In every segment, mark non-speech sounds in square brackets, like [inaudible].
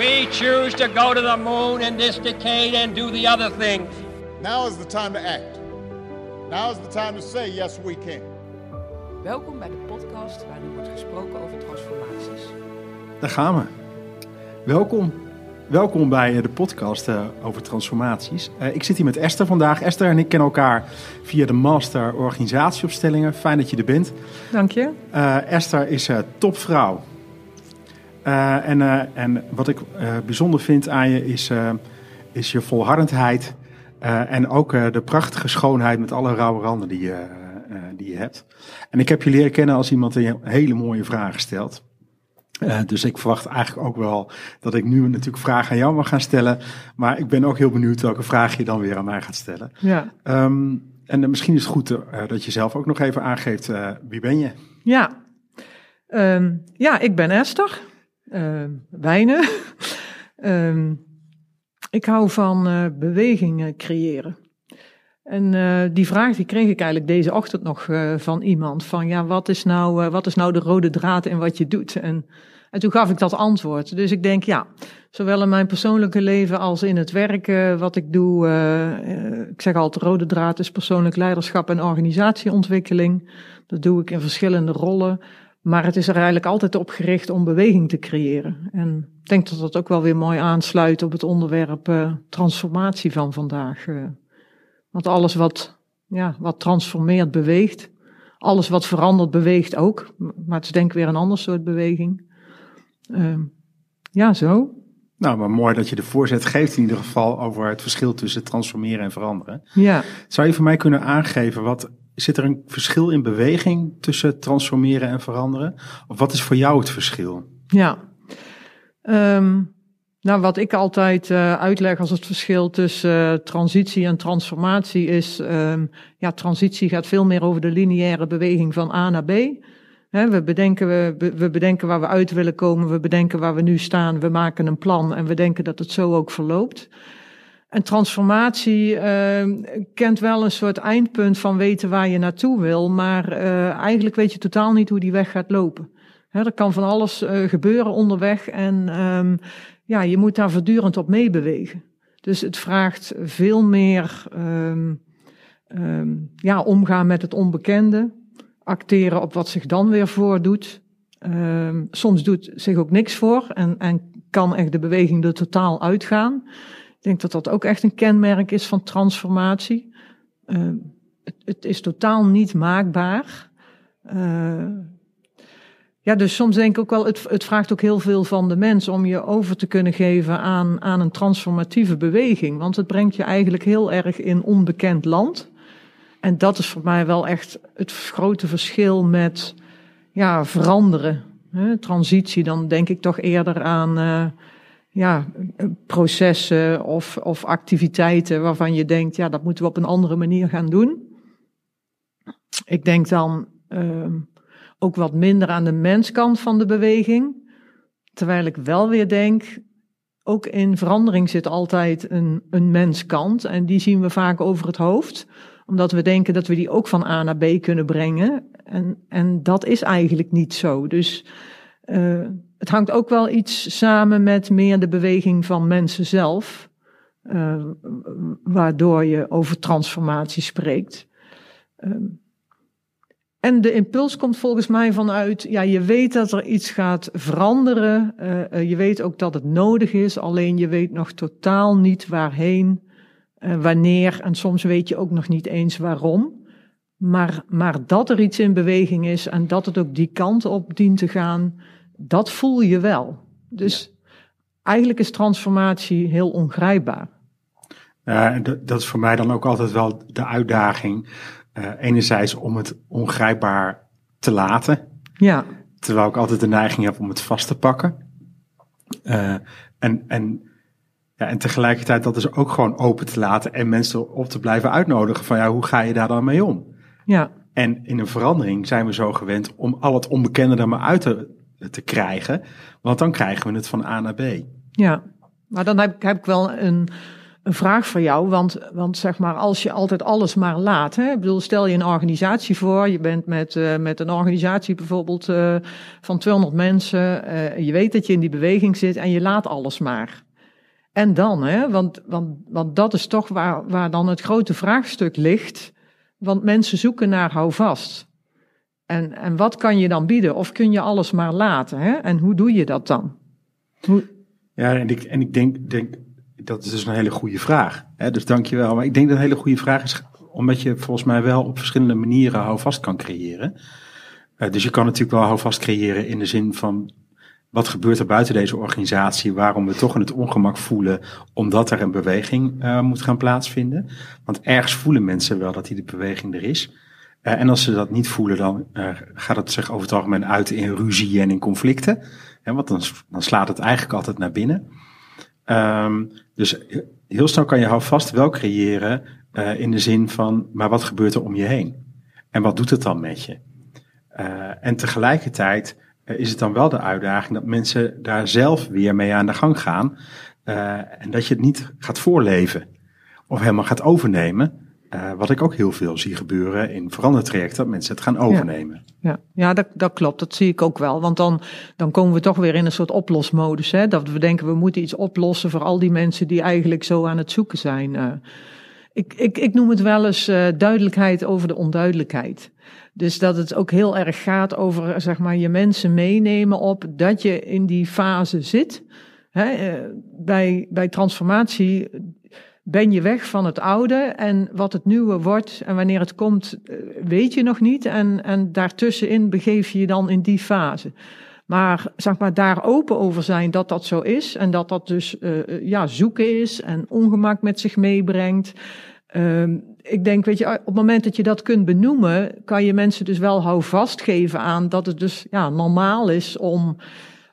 We choose to go to the moon in this decade and do the other things. Now is the time to act. Now is the time to say, yes, we can. Welkom bij de podcast waar nu wordt gesproken over transformaties. Daar gaan we. Welkom. Welkom bij de podcast uh, over transformaties. Uh, ik zit hier met Esther vandaag. Esther en ik kennen elkaar via de Master Organisatieopstellingen. Fijn dat je er bent. Dank je. Uh, Esther is topvrouw. En, en wat ik bijzonder vind aan je is, is je volhardendheid. en ook de prachtige schoonheid met alle rauwe randen die je, die je hebt. En ik heb je leren kennen als iemand die hele mooie vragen stelt. Dus ik verwacht eigenlijk ook wel dat ik nu natuurlijk vragen aan jou mag gaan stellen. Maar ik ben ook heel benieuwd welke vraag je dan weer aan mij gaat stellen. Ja. Um, en misschien is het goed dat je zelf ook nog even aangeeft, wie ben je? Ja, um, ja ik ben Esther Wijnen. um, [laughs] ik hou van bewegingen creëren. En uh, die vraag die kreeg ik eigenlijk deze ochtend nog uh, van iemand. Van ja, wat is, nou, uh, wat is nou de rode draad in wat je doet? En, en toen gaf ik dat antwoord. Dus ik denk ja, zowel in mijn persoonlijke leven als in het werk wat ik doe. ik zeg altijd, rode draad is persoonlijk leiderschap en organisatieontwikkeling. Dat doe ik in verschillende rollen. Maar het is er eigenlijk altijd op gericht om beweging te creëren. En ik denk dat dat ook wel weer mooi aansluit op het onderwerp transformatie van vandaag. Want alles wat, ja, wat transformeert, beweegt. Alles wat verandert, beweegt ook. Maar het is denk ik weer een ander soort beweging. Uh, ja, zo. Nou, maar mooi dat je de voorzet geeft in ieder geval over het verschil tussen transformeren en veranderen. Ja. Zou je voor mij kunnen aangeven, wat, zit er een verschil in beweging tussen transformeren en veranderen? Of wat is voor jou het verschil? Ja. Um, nou, wat ik altijd uh, uitleg als het verschil tussen uh, transitie en transformatie is, um, ja, transitie gaat veel meer over de lineaire beweging van A naar B. We, bedenken, we, we bedenken waar we uit willen komen, we bedenken waar we nu staan, we maken een plan en we denken dat het zo ook verloopt. En transformatie uh, kent wel een soort eindpunt van weten waar je naartoe wil, maar uh, eigenlijk weet je totaal niet hoe die weg gaat lopen. He, er kan van alles uh, gebeuren onderweg en um, ja, je moet daar voortdurend op meebewegen. Dus het vraagt veel meer um, um, ja, omgaan met het onbekende, acteren op wat zich dan weer voordoet. Soms doet zich ook niks voor en, en kan echt de beweging er totaal uitgaan. Ik denk dat dat ook echt een kenmerk is van transformatie. Het, het, is totaal niet maakbaar. Uh, ja, dus soms denk ik ook wel, het, het vraagt ook heel veel van de mens om je over te kunnen geven aan, aan een transformatieve beweging. Want het brengt je eigenlijk heel erg in onbekend land. En dat is voor mij wel echt het grote verschil met ja, veranderen. Hè, transitie, dan denk ik toch eerder aan uh, ja, processen of, of activiteiten waarvan je denkt, ja, dat moeten we op een andere manier gaan doen. Ik denk dan. Uh, ook wat minder aan de menskant van de beweging. Terwijl ik wel weer denk, ook in verandering zit altijd een, een menskant. En die zien we vaak over het hoofd. Omdat we denken dat we die ook van A naar B kunnen brengen. En, en dat is eigenlijk niet zo. Dus uh, het hangt ook wel iets samen met meer de beweging van mensen zelf. Uh, waardoor je over transformatie spreekt. Uh, en de impuls komt volgens mij vanuit, ja, je weet dat er iets gaat veranderen. Je weet ook dat het nodig is, alleen je weet nog totaal niet waarheen, wanneer en soms weet je ook nog niet eens waarom. Maar, maar dat er iets in beweging is en dat het ook die kant op dient te gaan, dat voel je wel. Dus ja. eigenlijk is transformatie heel ongrijpbaar. Dat is voor mij dan ook altijd wel de uitdaging uh, enerzijds om het ongrijpbaar te laten. Ja. Terwijl ik altijd de neiging heb om het vast te pakken. Uh, en, en, ja, en tegelijkertijd dat dus ook gewoon open te laten en mensen op te blijven uitnodigen van ja, hoe ga je daar dan mee om? Ja. En in een verandering zijn we zo gewend om al het onbekende er maar uit te, te krijgen, want dan krijgen we het van A naar B. Ja, maar dan heb, heb ik wel een, een vraag voor jou. Want, want zeg maar, als je altijd alles maar laat. Hè? Bedoel, stel je een organisatie voor. Je bent met, uh, met een organisatie bijvoorbeeld uh, van 200 mensen. Uh, je weet dat je in die beweging zit en je laat alles maar. En dan, hè? Want, want, want dat is toch waar, waar dan het grote vraagstuk ligt. Want mensen zoeken naar houvast. En, en wat kan je dan bieden? Of kun je alles maar laten? Hè? En hoe doe je dat dan? Hoe... Ja, en ik, en ik denk, denk, dat is dus een hele goede vraag. Hè? Dus dank je wel. Maar ik denk dat een hele goede vraag is, omdat je volgens mij wel op verschillende manieren houvast kan creëren. Uh, dus je kan natuurlijk wel houvast creëren in de zin van, wat gebeurt er buiten deze organisatie, waarom we toch in het ongemak voelen, omdat er een beweging uh, moet gaan plaatsvinden. Want ergens voelen mensen wel dat die beweging er is. Uh, en als ze dat niet voelen, dan uh, gaat het zich over het algemeen uit in ruzie en in conflicten. Hè, want dan, dan slaat het eigenlijk altijd naar binnen. Um, dus heel snel kan je houvast wel creëren in de zin van, maar wat gebeurt er om je heen? En wat doet het dan met je? en tegelijkertijd is het dan wel de uitdaging dat mensen daar zelf weer mee aan de gang gaan. en dat je het niet gaat voorleven of helemaal gaat overnemen. Uh, wat ik ook heel veel zie gebeuren in verandertrajecten, dat mensen het gaan overnemen. Ja, ja. dat, dat klopt, dat zie ik ook wel. Want dan, dan komen we toch weer in een soort oplosmodus. Hè? Dat we denken, we moeten iets oplossen voor al die mensen die eigenlijk zo aan het zoeken zijn. Uh, ik, ik, ik noem het wel eens uh, duidelijkheid over de onduidelijkheid. Dus dat het ook heel erg gaat over zeg maar, je mensen meenemen op dat je in die fase zit. Hè? bij, bij transformatie ben je weg van het oude en wat het nieuwe wordt en wanneer het komt, eh, weet je nog niet. En, en daartussenin begeef je je dan in die fase. Maar zeg maar daar open over zijn dat dat zo is en dat dat dus uh, ja, zoeken is en ongemak met zich meebrengt. Uh, ik denk, weet je, op het moment dat je dat kunt benoemen, kan je mensen dus wel houvast geven aan dat het dus ja, normaal is om,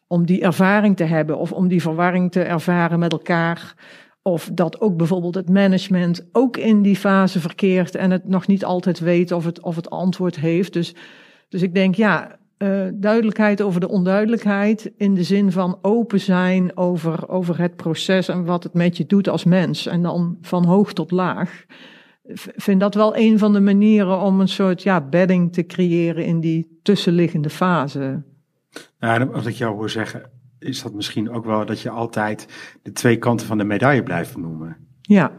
om die ervaring te hebben of om die verwarring te ervaren met elkaar. Of dat ook bijvoorbeeld het management ook in die fase verkeert en het nog niet altijd weet of het, of het antwoord heeft. Dus, dus ik denk, ja, uh, duidelijkheid over de onduidelijkheid in de zin van open zijn over, over het proces en wat het met je doet als mens. En dan van hoog tot laag. Vind dat wel een van de manieren om een soort ja, bedding te creëren in die tussenliggende fase. Nou, wat ik jou hoor zeggen, is dat misschien ook wel dat je altijd de twee kanten van de medaille blijft benoemen. Ja.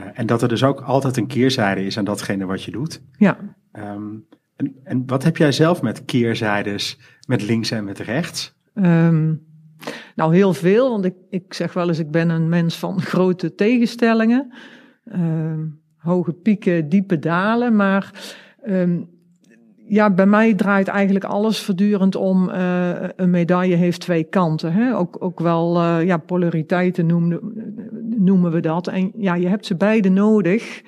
Uh, en dat er dus ook altijd een keerzijde is aan datgene wat je doet. Ja. Um, en, en wat heb jij zelf met keerzijdes, met links en met rechts? Um, nou, heel veel, want ik, ik zeg wel eens, ik ben een mens van [laughs] grote tegenstellingen. Um, hoge pieken, diepe dalen, maar um, ja, bij mij draait eigenlijk alles voortdurend om uh, een medaille heeft twee kanten. Hè? Ook, ook wel uh, ja, polariteiten noemen, noemen we dat. En ja, je hebt ze beide nodig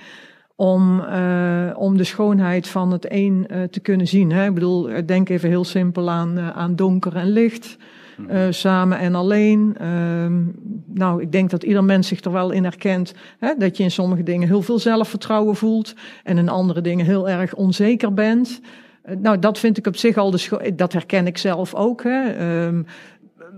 om, uh, om de schoonheid van het een te kunnen zien. Hè? Ik bedoel, denk even heel simpel aan, aan donker en licht. Uh, samen en alleen. Uh, nou, ik denk dat ieder mens zich er wel in herkent. Hè, dat je in sommige dingen heel veel zelfvertrouwen voelt. En in andere dingen heel erg onzeker bent. Uh, nou, dat vind ik op zich al de Dat herken ik zelf ook. Hè. Uh,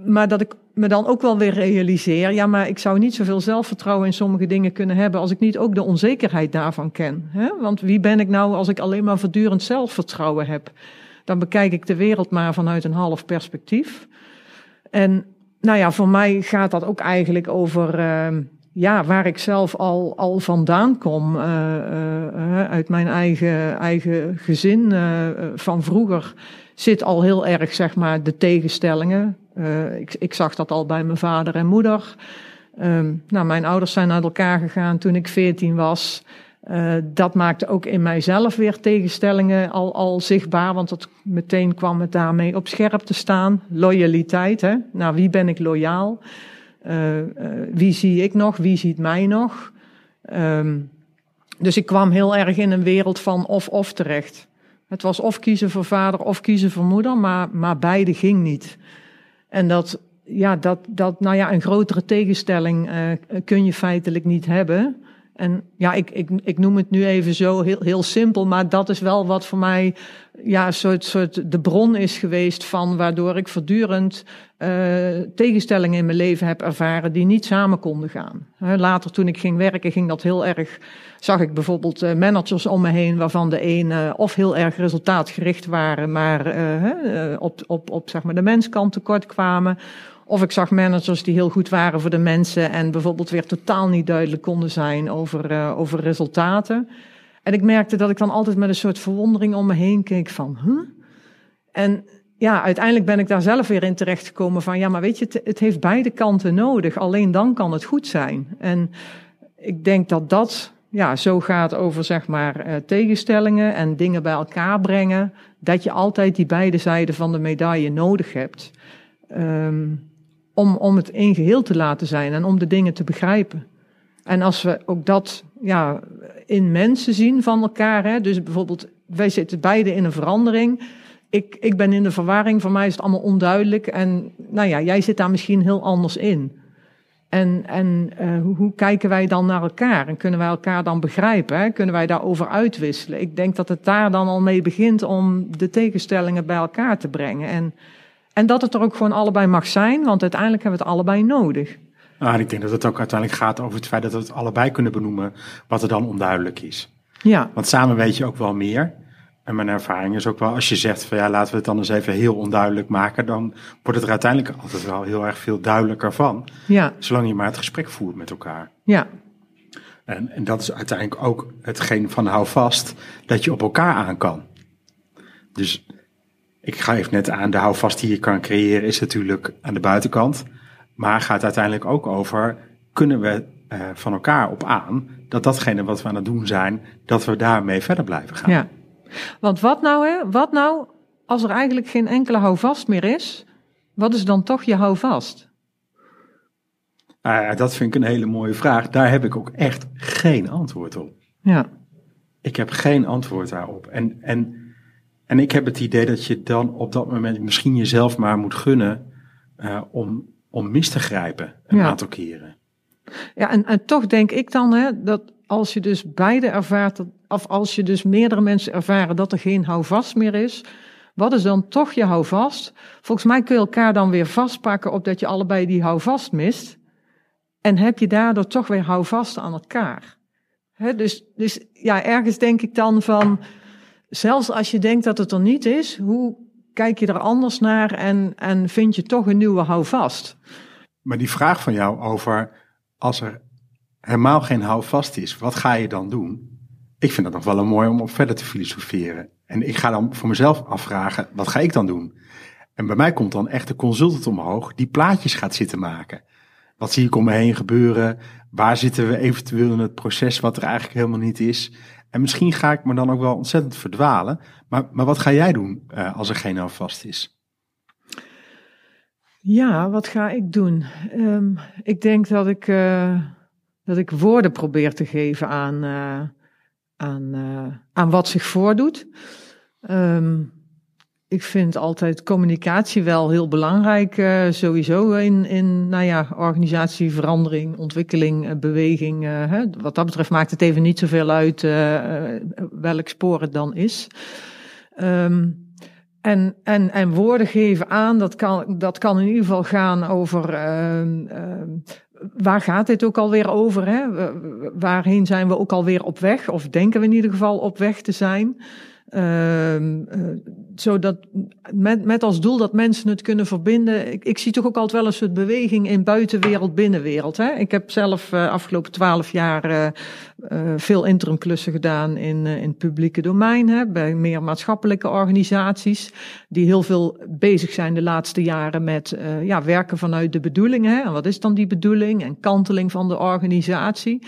maar dat ik me dan ook wel weer realiseer. Ja, maar ik zou niet zoveel zelfvertrouwen in sommige dingen kunnen hebben. als ik niet ook de onzekerheid daarvan ken. Hè? Want wie ben ik nou als ik alleen maar voortdurend zelfvertrouwen heb? Dan bekijk ik de wereld maar vanuit een half perspectief. En nou ja, voor mij gaat dat ook eigenlijk over uh, ja, waar ik zelf al, al vandaan kom. Uh, uh, uit mijn eigen, eigen gezin van vroeger zit al heel erg, zeg maar, de tegenstellingen. ik, ik zag dat al bij mijn vader en moeder. Um, nou, mijn ouders zijn uit elkaar gegaan toen ik veertien was. Dat maakte ook in mijzelf weer tegenstellingen al, al zichtbaar, want dat meteen kwam het daarmee op scherp te staan. Loyaliteit, hè? Nou, wie ben ik loyaal? Uh, uh, wie zie ik nog? Wie ziet mij nog? Um, dus ik kwam heel erg in een wereld van of-of terecht. Het was of kiezen voor vader of kiezen voor moeder, maar, maar beide ging niet. En dat, ja, dat, dat, nou ja, een grotere tegenstelling kun je feitelijk niet hebben. En ja, ik, ik, ik noem het nu even zo heel, heel simpel, maar dat is wel wat voor mij ja, soort, soort de bron is geweest van waardoor ik voortdurend uh, tegenstellingen in mijn leven heb ervaren die niet samen konden gaan. later toen ik ging werken ging dat heel erg, zag ik bijvoorbeeld uh, managers om me heen waarvan de een uh, of heel erg resultaatgericht waren, maar op, op, op zeg maar de menskant tekort kwamen. Of ik zag managers die heel goed waren voor de mensen en bijvoorbeeld weer totaal niet duidelijk konden zijn over, over resultaten. En ik merkte dat ik dan altijd met een soort verwondering om me heen keek van, huh? En ja, uiteindelijk ben ik daar zelf weer in terechtgekomen van, ja, maar weet je, het, heeft beide kanten nodig. Alleen dan kan het goed zijn. En ik denk dat dat, ja, zo gaat over, zeg maar, uh, tegenstellingen en dingen bij elkaar brengen. Dat je altijd die beide zijden van de medaille nodig hebt. Um, om, om het één geheel te laten zijn en om de dingen te begrijpen. En als we ook dat ja, in mensen zien van elkaar, hè, dus bijvoorbeeld, wij zitten beide in een verandering. Ik, ik ben in de verwarring, voor mij is het allemaal onduidelijk. En nou ja, jij zit daar misschien heel anders in. En, en uh, hoe, hoe, kijken wij dan naar elkaar? En kunnen wij elkaar dan begrijpen? Hè? Kunnen wij daarover uitwisselen? Ik denk dat het daar dan al mee begint om de tegenstellingen bij elkaar te brengen. En, en dat het er ook gewoon allebei mag zijn, want uiteindelijk hebben we het allebei nodig. Nou, ik denk dat het ook uiteindelijk gaat over het feit dat we het allebei kunnen benoemen wat er dan onduidelijk is. Ja. Want samen weet je ook wel meer. En mijn ervaring is ook wel, als je zegt van ja, laten we het dan eens even heel onduidelijk maken, dan wordt het er uiteindelijk altijd wel heel erg veel duidelijker van. Ja. Zolang je maar het gesprek voert met elkaar. Ja. En, en dat is uiteindelijk ook hetgeen van hou vast, dat je op elkaar aan kan. Dus ik geef net aan, de houvast die je kan creëren is natuurlijk aan de buitenkant. Maar gaat uiteindelijk ook over, kunnen we uh, van elkaar op aan dat datgene wat we aan het doen zijn, dat we daarmee verder blijven gaan. Ja. Want wat nou, hè? Wat nou als er eigenlijk geen enkele houvast meer is? Wat is dan toch je houvast? Uh, dat vind ik een hele mooie vraag. Daar heb ik ook echt geen antwoord op. Ja. Ik heb geen antwoord daarop. En, en, en ik heb het idee dat je dan op dat moment misschien jezelf maar moet gunnen uh, om om mis te grijpen een ja. aantal keren. Ja, en, en toch denk ik dan hè, dat als je dus beide ervaart, of als je dus meerdere mensen ervaren dat er geen houvast meer is, wat is dan toch je houvast? Volgens mij kun je elkaar dan weer vastpakken op dat je allebei die houvast mist. En heb je daardoor toch weer houvast aan elkaar. He, dus, dus ja, ergens denk ik dan van, zelfs als je denkt dat het er niet is, hoe kijk je er anders naar en, en vind je toch een nieuwe houvast. Maar die vraag van jou over als er helemaal geen houvast is, wat ga je dan doen? Ik vind dat nog wel een mooi om op verder te filosoferen. En ik ga dan voor mezelf afvragen, wat ga ik dan doen? En bij mij komt dan echt de consultant omhoog die plaatjes gaat zitten maken. Wat zie ik om me heen gebeuren? Waar zitten we eventueel in het proces wat er eigenlijk helemaal niet is? En misschien ga ik me dan ook wel ontzettend verdwalen. Maar, maar wat ga jij doen uh, als er geen houvast is? Ja, wat ga ik doen? Um, ik denk dat ik, uh, dat ik woorden probeer te geven aan, uh, aan, aan wat zich voordoet. Um, ik vind altijd communicatie wel heel belangrijk, uh, sowieso in, in nou ja, organisatie, verandering, ontwikkeling, uh, beweging. Hè. Wat dat betreft maakt het even niet zoveel uit welk spoor het dan is. Um, en, en, en woorden geven aan, dat kan, dat kan in ieder geval gaan over ehm, ehm, waar gaat dit ook alweer over? Hè? Waarheen zijn we ook alweer op weg? Of denken we in ieder geval op weg te zijn? Uh, zodat met, met als doel dat mensen het kunnen verbinden. Ik, ik, zie toch ook altijd wel een soort beweging in buitenwereld, binnenwereld. Hè? Ik heb zelf uh, afgelopen twaalf jaar uh, veel interimklussen gedaan in, in het publieke domein. Hè? Bij meer maatschappelijke organisaties. Die heel veel bezig zijn de laatste jaren met ja, werken vanuit de bedoeling. Hè? En wat is dan die bedoeling? En kanteling van de organisatie.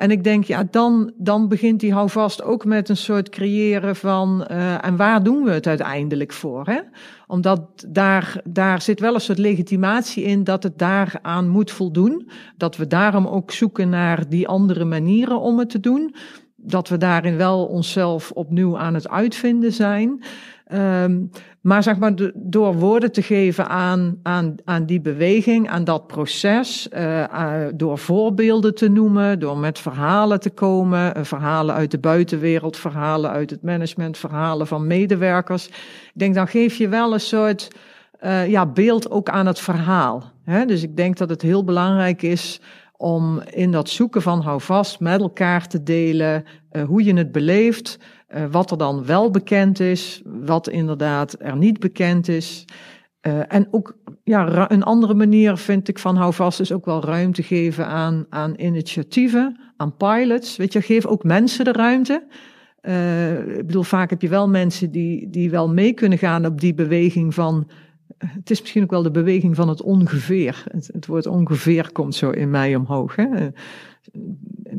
En ik denk, ja, dan, dan begint die houvast ook met een soort creëren van, uh, en waar doen we het uiteindelijk voor? Hè? Omdat daar, daar zit wel een soort legitimatie in dat het daaraan moet voldoen. Dat we daarom ook zoeken naar die andere manieren om het te doen. dat we daarin wel onszelf opnieuw aan het uitvinden zijn. Um, maar zeg maar, door woorden te geven aan, aan, aan die beweging, aan dat proces, uh, uh, door voorbeelden te noemen, door met verhalen te komen, uh, verhalen uit de buitenwereld, verhalen uit het management, verhalen van medewerkers. Ik denk, dan geef je wel een soort ja, beeld ook aan het verhaal. Hè? Dus ik denk dat het heel belangrijk is om in dat zoeken van hou vast met elkaar te delen hoe je het beleeft. Uh, wat er dan wel bekend is, wat inderdaad er niet bekend is. Uh, en ook ja, een andere manier vind ik van hou vast is ook wel ruimte geven aan, aan initiatieven, aan pilots. Weet je, geef ook mensen de ruimte. Uh, ik bedoel, vaak heb je wel mensen die, die wel mee kunnen gaan op die beweging van. Het is misschien ook wel de beweging van het ongeveer. Het, het woord ongeveer komt zo in mij omhoog. Hè?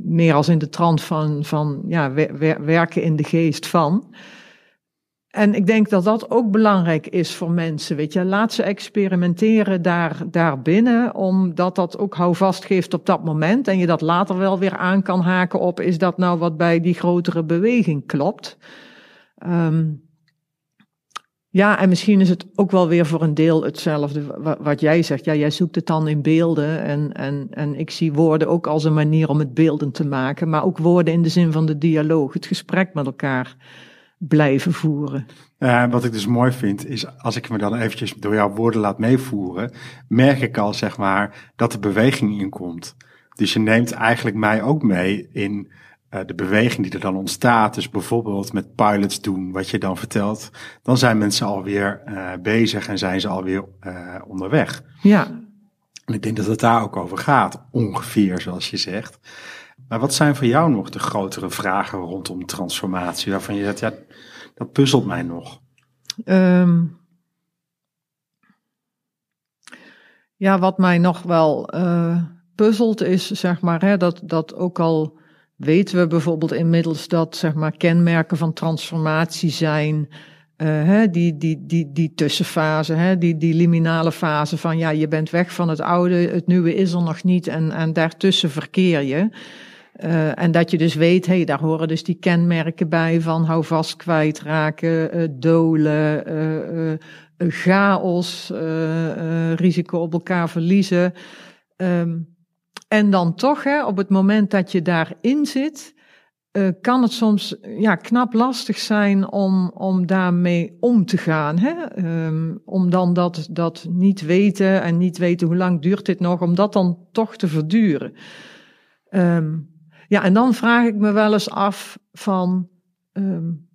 Meer als in de trant van, van ja, werken in de geest van. En ik denk dat dat ook belangrijk is voor mensen. Weet je, laat ze experimenteren daar, daar binnen, omdat dat ook houvast geeft op dat moment. En je dat later wel weer aan kan haken op: is dat nou wat bij die grotere beweging klopt? Um, ja, en misschien is het ook wel weer voor een deel hetzelfde wat jij zegt. Ja, jij zoekt het dan in beelden en, en, en ik zie woorden ook als een manier om het beeldend te maken. Maar ook woorden in de zin van de dialoog, het gesprek met elkaar blijven voeren. Uh, wat ik dus mooi vind, is als ik me dan eventjes door jouw woorden laat meevoeren, merk ik al, zeg maar, dat er beweging in komt. Dus je neemt eigenlijk mij ook mee in uh, de beweging die er dan ontstaat, dus bijvoorbeeld met pilots doen, wat je dan vertelt, dan zijn mensen alweer uh, bezig en zijn ze alweer uh, onderweg. Ja. En ik denk dat het daar ook over gaat, ongeveer zoals je zegt. Maar wat zijn voor jou nog de grotere vragen rondom transformatie, waarvan je zegt, ja, dat puzzelt mij nog? Um, ja, wat mij nog wel puzzelt is, zeg maar, hè, dat, dat ook al weten we bijvoorbeeld inmiddels dat zeg maar, kenmerken van transformatie zijn. Uh, hè, die, die, die, die tussenfase, hè, die, die liminale fase van ja, je bent weg van het oude, het nieuwe is er nog niet en, en daartussen verkeer je. Uh, en dat je dus weet, hé, hey, daar horen dus die kenmerken bij van hou vast, kwijtraken, uh, dolen, chaos, risico op elkaar verliezen. Um, en dan toch, hè, op het moment dat je daarin zit, uh, kan het soms ja, knap lastig zijn om, om daarmee om te gaan. Hè? Um, om dan dat, dat niet weten en niet weten hoe lang duurt dit nog, om dat dan toch te verduren. Um, ja, en dan vraag ik me wel eens af van, um,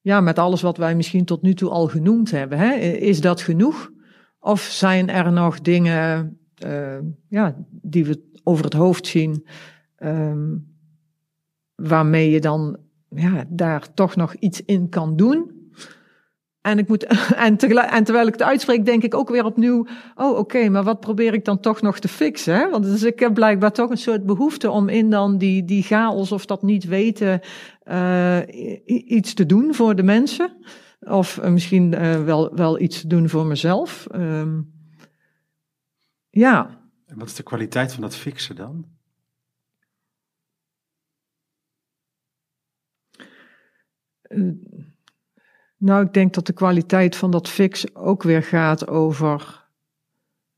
ja, met alles wat wij misschien tot nu toe al genoemd hebben, hè, is dat genoeg? Of zijn er nog dingen uh, ja, die we over het hoofd zien, um, waarmee je dan ja, daar toch nog iets in kan doen. En, ik moet, [laughs] en, terwijl ik het uitspreek, denk ik ook weer opnieuw: oh, oké, maar wat probeer ik dan toch nog te fixen? Hè? Want dus ik heb blijkbaar toch een soort behoefte om in dan die, die chaos of dat niet weten uh, iets te doen voor de mensen. Of uh, misschien wel, wel iets te doen voor mezelf. Um, ja. En wat is de kwaliteit van dat fixen dan? Uh, nou, ik denk dat de kwaliteit van dat fix ook weer gaat over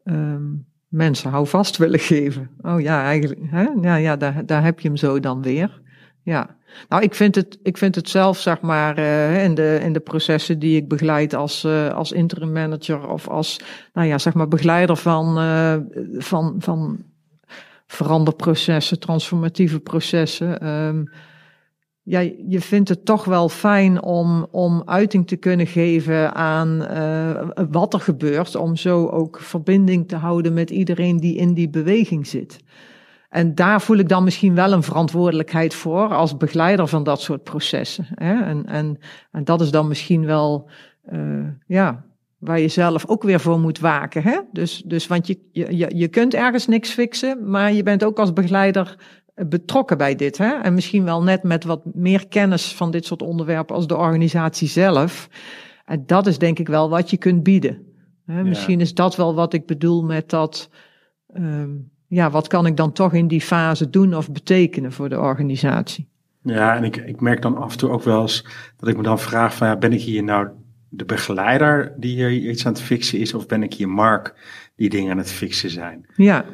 um, mensen houvast willen geven. Oh ja, eigenlijk, hè? Ja, ja daar, daar heb je hem zo dan weer. Ja. Nou, ik vind het, ik vind het zelf, zeg maar, uh, in, de, in de processen die ik begeleid als, uh, als interim manager of als, nou ja, zeg maar, begeleider van, uh, van, van veranderprocessen, transformatieve processen. Um, ja, je vindt het toch wel fijn om, om uiting te kunnen geven aan wat er gebeurt, om zo ook verbinding te houden met iedereen die in die beweging zit. En daar voel ik dan misschien wel een verantwoordelijkheid voor als begeleider van dat soort processen. Hè? En, en, en dat is dan misschien wel, uh, ja, waar je zelf ook weer voor moet waken. Hè? Dus, dus, want je, je, je kunt ergens niks fixen, maar je bent ook als begeleider betrokken bij dit. Hè? En misschien wel net met wat meer kennis van dit soort onderwerpen als de organisatie zelf. En dat is denk ik wel wat je kunt bieden. Hè? Ja. Misschien is dat wel wat ik bedoel met dat. Um, ja, wat kan ik dan toch in die fase doen of betekenen voor de organisatie? Ja, en ik, ik merk dan af en toe ook wel eens dat ik me dan vraag van, ja, ben ik hier nou de begeleider die hier iets aan het fixen is, of ben ik hier Mark die dingen aan het fixen zijn? Ja.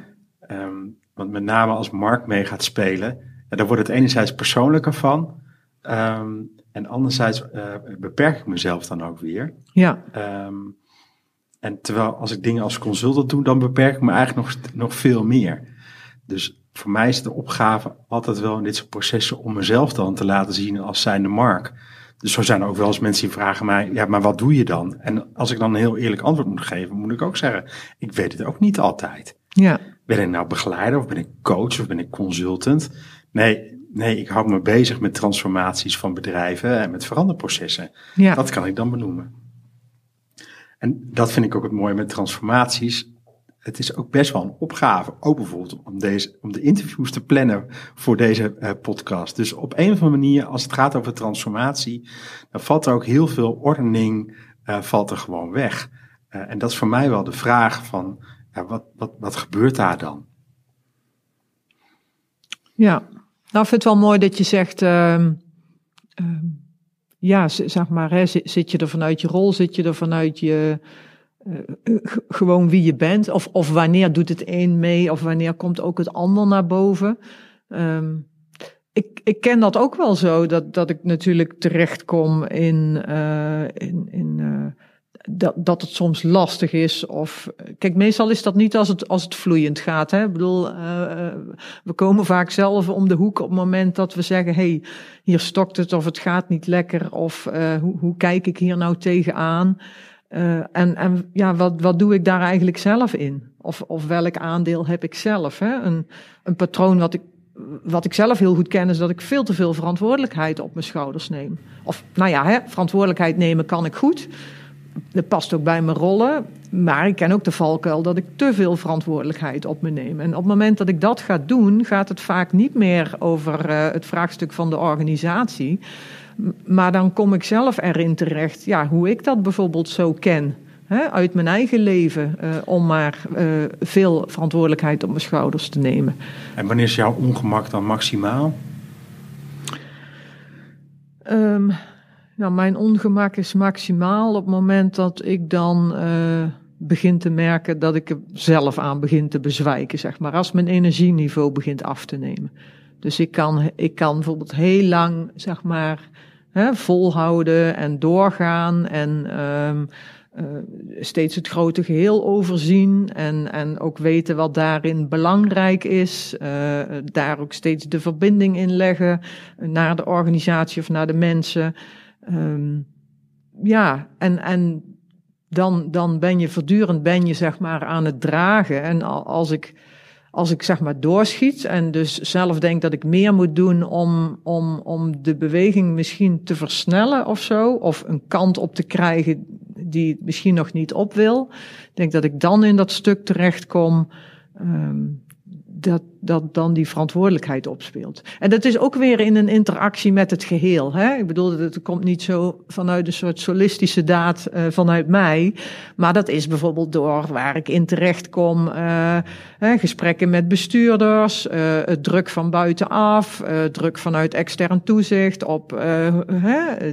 Um, want met name als Mark mee gaat spelen, ja, dan wordt het enerzijds persoonlijker van. Um, en anderzijds uh, beperk ik mezelf dan ook weer. Ja. Um, en terwijl als ik dingen als consultant doe, dan beperk ik me eigenlijk nog, nog veel meer. Dus voor mij is de opgave altijd wel in dit soort processen om mezelf dan te laten zien als zijnde Mark. Dus zo zijn er ook wel eens mensen die vragen mij, ja, maar wat doe je dan? En als ik dan een heel eerlijk antwoord moet geven, moet ik ook zeggen, ik weet het ook niet altijd. Ja. Ben ik nou begeleider of ben ik coach of ben ik consultant? Nee, nee, ik hou me bezig met transformaties van bedrijven en met veranderprocessen. Ja. Dat kan ik dan benoemen. En dat vind ik ook het mooie met transformaties. Het is ook best wel een opgave, ook bijvoorbeeld om, deze, om de interviews te plannen voor deze uh, podcast. Dus op een of andere manier, als het gaat over transformatie, dan valt er ook heel veel ordening, uh, valt er gewoon weg. Uh, en dat is voor mij wel de vraag van, wat, wat, wat gebeurt daar dan? Ja, nou, ik vind het wel mooi dat je zegt, uh, uh, ja, zeg maar, hè, zit je er vanuit je rol, zit je er vanuit je, uh, gewoon wie je bent, of, of wanneer doet het een mee, of wanneer komt ook het ander naar boven. Um, ik, ik ken dat ook wel zo, dat, dat ik natuurlijk terechtkom in, uh, in, in dat, dat het soms lastig is. Of, kijk, meestal is dat niet als het, als het vloeiend gaat. Hè? Ik bedoel, uh, we komen vaak zelf om de hoek op het moment dat we zeggen: hey, hier stokt het of het gaat niet lekker. Of uh, hoe, hoe kijk ik hier nou tegenaan? Uh, en, en ja, wat, wat doe ik daar eigenlijk zelf in? Of, of welk aandeel heb ik zelf? Hè? Een, een patroon wat ik wat ik zelf heel goed ken, is dat ik veel te veel verantwoordelijkheid op mijn schouders neem. Of, nou ja, hè, verantwoordelijkheid nemen kan ik goed. Dat past ook bij mijn rollen. Maar ik ken ook de valkuil dat ik te veel verantwoordelijkheid op me neem. En op het moment dat ik dat ga doen, gaat het vaak niet meer over uh, het vraagstuk van de organisatie. Maar dan kom ik zelf erin terecht, ja, hoe ik dat bijvoorbeeld zo ken. Hè, uit mijn eigen leven, uh, om maar uh, veel verantwoordelijkheid op mijn schouders te nemen. En wanneer is jouw ongemak dan maximaal? Um, nou, mijn ongemak is maximaal op het moment dat ik dan uh, begin te merken dat ik er zelf aan begin te bezwijken, zeg maar. Als mijn energieniveau begint af te nemen. Dus ik kan, ik kan bijvoorbeeld heel lang, zeg maar, hè, volhouden en doorgaan en um, steeds het grote geheel overzien en, en ook weten wat daarin belangrijk is. Uh, daar ook steeds de verbinding in leggen naar de organisatie of naar de mensen. Um, ja, en, en dan, dan ben je voortdurend ben je zeg maar aan het dragen. En als ik, als ik zeg maar doorschiet en dus zelf denk dat ik meer moet doen om, om, om de beweging misschien te versnellen of zo, of een kant op te krijgen die het misschien nog niet op wil, denk dat ik dan in dat stuk terechtkom. Um, dat, dat dan die verantwoordelijkheid opspeelt. En dat is ook weer in een interactie met het geheel. Hè? Ik bedoel, het komt niet zo vanuit een soort solistische daad uh, vanuit mij. Maar dat is bijvoorbeeld door waar ik in terecht kom. Uh, gesprekken met bestuurders, uh, het druk van buitenaf, druk vanuit extern toezicht op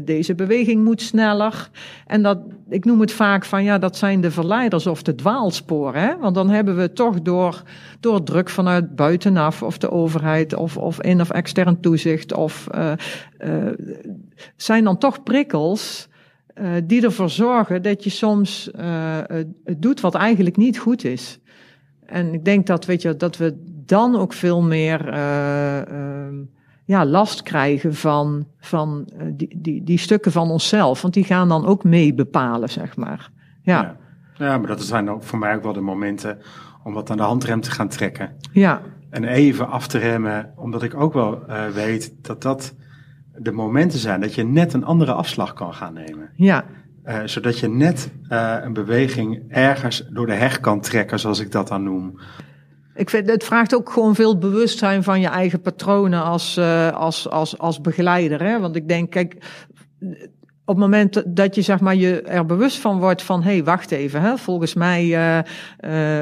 deze beweging moet sneller. En dat, ik noem het vaak van ja, dat zijn de verleiders of de dwaalsporen. Hè? Want dan hebben we toch door, door druk vanuit buitenaf of de overheid of, of in- of extern toezicht of uh, uh, zijn dan toch prikkels uh, die ervoor zorgen dat je soms het doet wat eigenlijk niet goed is. En ik denk dat, weet je, dat we dan ook veel meer ja, last krijgen van, van die, die, die stukken van onszelf. Want die gaan dan ook mee bepalen, zeg maar. Ja. ja. Ja, maar dat zijn ook voor mij ook wel de momenten om wat aan de handrem te gaan trekken. Ja. En even af te remmen, omdat ik ook wel uh, weet dat dat de momenten zijn dat je net een andere afslag kan gaan nemen. Ja. Uh, zodat je net uh, een beweging ergens door de heg kan trekken, zoals ik dat dan noem. Ik vind, het vraagt ook gewoon veel bewustzijn van je eigen patronen als, als, als, als begeleider. Hè? Want ik denk, kijk, op het moment dat je zeg maar, je er bewust van wordt van, hé, hey, wacht even, hè, volgens mij, uh,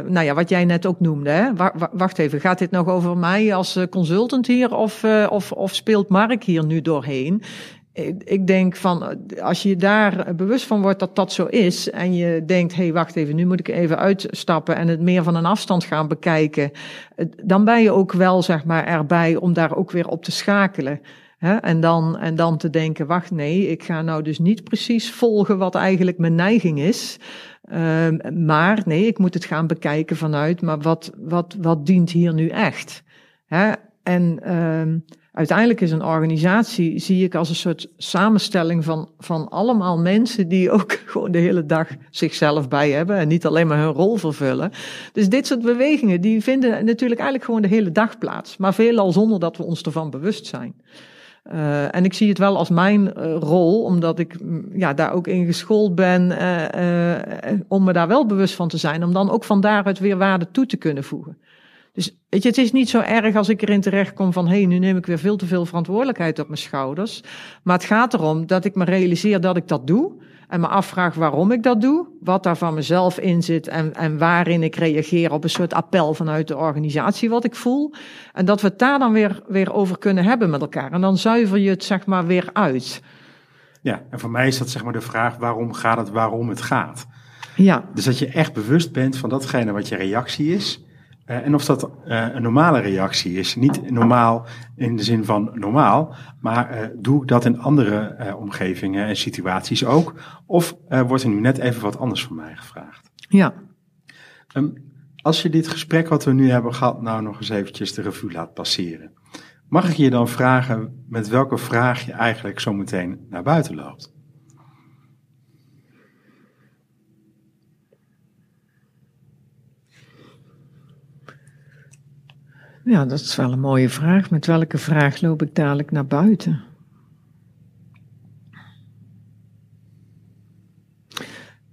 nou ja, wat jij net ook noemde, hè, wacht even, gaat dit nog over mij als consultant hier of, of, of speelt Mark hier nu doorheen? Ik, ik denk van, als je daar bewust van wordt dat dat zo is en je denkt, hé, hey, wacht even, nu moet ik even uitstappen en het meer van een afstand gaan bekijken, dan ben je ook wel, zeg maar, erbij om daar ook weer op te schakelen. En, dan, en dan te denken, wacht nee, ik ga nou dus niet precies volgen wat eigenlijk mijn neiging is. Um, maar nee, ik moet het gaan bekijken vanuit, maar wat, wat, wat dient hier nu echt? En um, uiteindelijk is een organisatie, zie ik als een soort samenstelling van, van allemaal mensen die ook [laughs] gewoon de hele dag zichzelf bij hebben en niet alleen maar hun rol vervullen. Dus dit soort bewegingen, die vinden natuurlijk eigenlijk gewoon de hele dag plaats, maar veelal zonder dat we ons ervan bewust zijn. Uh, en ik zie het wel als mijn uh, rol, omdat ik mm, ja, daar ook in geschoold ben, uh, om me daar wel bewust van te zijn, om dan ook van daaruit weer waarde toe te kunnen voegen. Dus weet je, het is niet zo erg als ik erin terecht kom van, hé, hey, nu neem ik weer veel te veel verantwoordelijkheid op mijn schouders. Maar het gaat erom dat ik me realiseer dat ik dat doe en me afvraag waarom ik dat doe, wat daar van mezelf in zit en, en waarin ik reageer op een soort appel vanuit de organisatie wat ik voel. En dat we het daar dan weer, weer over kunnen hebben met elkaar. En dan zuiver je het zeg maar weer uit. Ja, en voor mij is dat zeg maar de vraag waarom gaat het waarom het gaat. Ja. Dus dat je echt bewust bent van datgene wat je reactie is. Uh, en of dat uh, een normale reactie is. Niet normaal in de zin van normaal, maar uh, doe ik dat in andere omgevingen en situaties ook? Of wordt er nu net even wat anders van mij gevraagd? Ja. Um, als je dit gesprek wat we nu hebben gehad, nou nog eens eventjes de revue laat passeren. Mag ik je dan vragen met welke vraag je eigenlijk zo meteen naar buiten loopt? Ja, dat is wel een mooie vraag. Met welke vraag loop ik dadelijk naar buiten?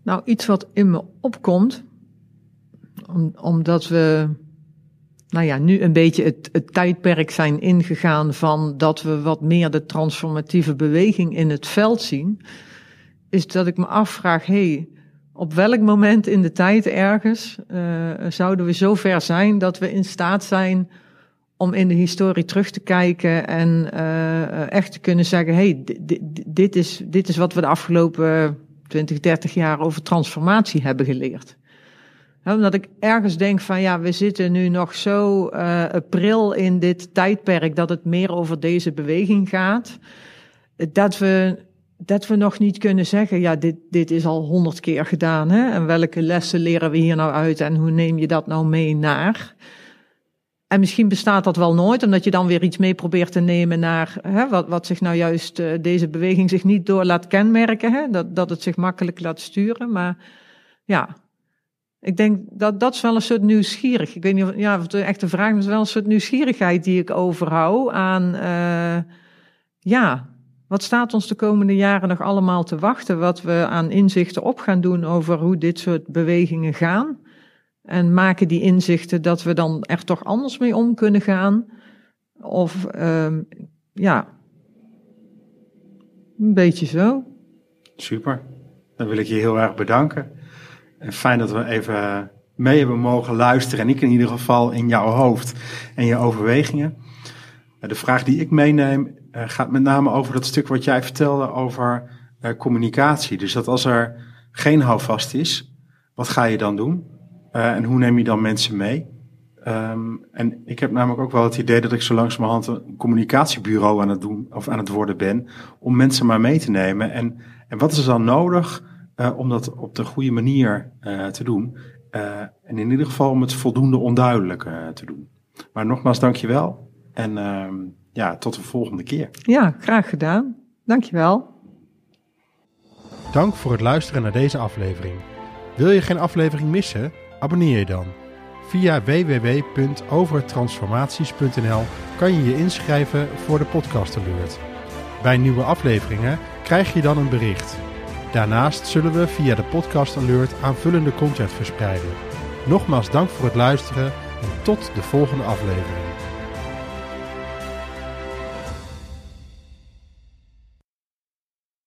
Nou, iets wat in me opkomt, om, omdat we, nou ja, nu een beetje het, tijdperk zijn ingegaan van dat we wat meer de transformatieve beweging in het veld zien, is dat ik me afvraag, hé, hey, op welk moment in de tijd ergens uh, zouden we zo ver zijn dat we in staat zijn om in de historie terug te kijken en uh, echt te kunnen zeggen: hey, dit, is, dit is wat we de afgelopen 20, 30 jaar over transformatie hebben geleerd. omdat ik ergens denk van ja, we zitten nu nog zo uh, pril in dit tijdperk dat het meer over deze beweging gaat. Dat we, dat we nog niet kunnen zeggen, ja, dit, dit is al honderd keer gedaan. Hè? En welke lessen leren we hier nou uit en hoe neem je dat nou mee naar? En misschien bestaat dat wel nooit, omdat je dan weer iets mee probeert te nemen naar hè, wat, wat zich nou juist uh, deze beweging zich niet door laat kenmerken. Hè, dat, dat het zich makkelijk laat sturen. Maar ja, ik denk dat dat is wel een soort nieuwsgierig. Ik weet niet of, ja, of de echte vraag is wel een soort nieuwsgierigheid die ik overhoud aan, uh, ja, wat staat ons de komende jaren nog allemaal te wachten? Wat we aan inzichten op gaan doen over hoe dit soort bewegingen gaan. En maken die inzichten dat we dan er toch anders mee om kunnen gaan. Of um, ja, een beetje zo. Super. Dan wil ik je heel erg bedanken. En fijn dat we even mee hebben mogen luisteren. En ik in ieder geval in jouw hoofd en je overwegingen. De vraag die ik meeneem uh, gaat met name over dat stuk wat jij vertelde over uh, communicatie. Dus dat als er geen houvast is, wat ga je dan doen? Uh, en hoe neem je dan mensen mee? Um, en ik heb namelijk ook wel het idee dat ik zo langzamerhand een communicatiebureau aan het doen of aan het worden ben om mensen maar mee te nemen. En, en wat is er dan nodig uh, om dat op de goede manier uh, te doen? en in ieder geval om het voldoende onduidelijk te doen. Maar nogmaals, dankjewel. En ehm, ja, tot de volgende keer. Ja, graag gedaan. Dankjewel. Dank voor het luisteren naar deze aflevering. Wil je geen aflevering missen? Abonneer je dan. Via www.overtransformaties.nl kan je je inschrijven voor de podcast alert. Bij nieuwe afleveringen krijg je dan een bericht. Daarnaast zullen we via de podcast alert aanvullende content verspreiden. Nogmaals dank voor het luisteren en tot de volgende aflevering.